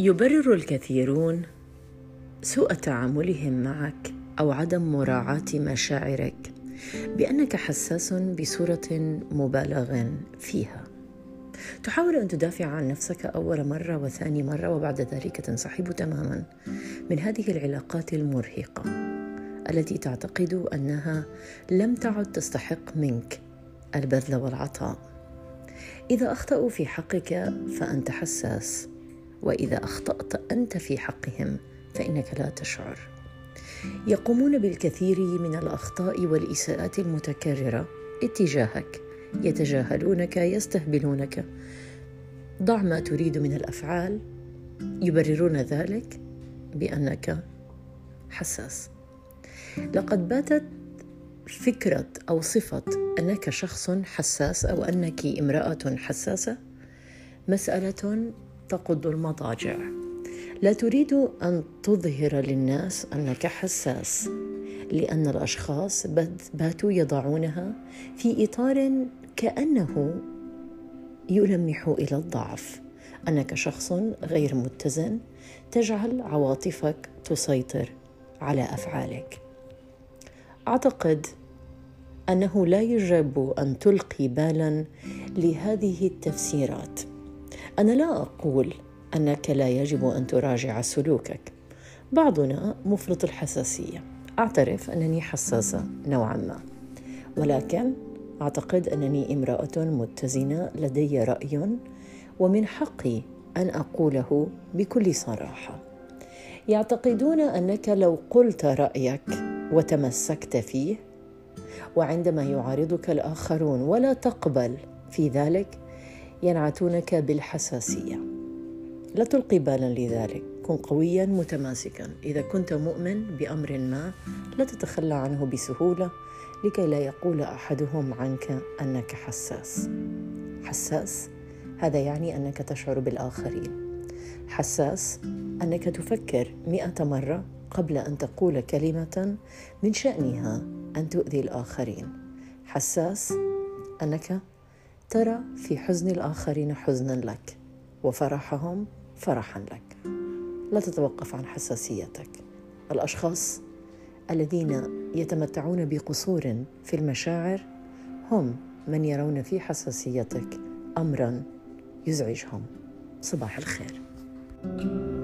يبرر الكثيرون سوء تعاملهم معك أو عدم مراعاة مشاعرك بأنك حساس بصورة مبالغ فيها. تحاول أن تدافع عن نفسك أول مرة وثاني مرة وبعد ذلك تنسحب تماما من هذه العلاقات المرهقة التي تعتقد أنها لم تعد تستحق منك البذل والعطاء. إذا أخطأوا في حقك فأنت حساس. وإذا أخطأت أنت في حقهم فإنك لا تشعر. يقومون بالكثير من الأخطاء والإساءات المتكررة اتجاهك. يتجاهلونك يستهبلونك. ضع ما تريد من الأفعال. يبررون ذلك بأنك حساس. لقد باتت فكرة أو صفة أنك شخص حساس أو أنك امرأة حساسة؟ مسألة تقض المضاجع. لا تريد أن تظهر للناس أنك حساس لأن الأشخاص باتوا يضعونها في إطار كأنه يلمح إلى الضعف. أنك شخص غير متزن تجعل عواطفك تسيطر على أفعالك. أعتقد أنه لا يجب أن تلقي بالا لهذه التفسيرات. أنا لا أقول أنك لا يجب أن تراجع سلوكك. بعضنا مفرط الحساسية. أعترف أنني حساسة نوعا ما. ولكن أعتقد أنني امرأة متزنة لدي رأي ومن حقي أن أقوله بكل صراحة. يعتقدون أنك لو قلت رأيك وتمسكت فيه وعندما يعارضك الآخرون ولا تقبل في ذلك ينعتونك بالحساسية. لا تلقي بالا لذلك. كن قويا متماسكا. إذا كنت مؤمن بأمر ما لا تتخلى عنه بسهولة لكي لا يقول أحدهم عنك أنك حساس. حساس؟ هذا يعني أنك تشعر بالآخرين. حساس؟ أنك تفكر مئة مرة قبل أن تقول كلمة من شأنها أن تؤذي الآخرين. حساس؟ أنك ترى في حزن الآخرين حزنا لك وفرحهم فرحا لك. لا تتوقف عن حساسيتك. الأشخاص الذين يتمتعون بقصور في المشاعر هم من يرون في حساسيتك امرا يزعجهم. صباح الخير. thank you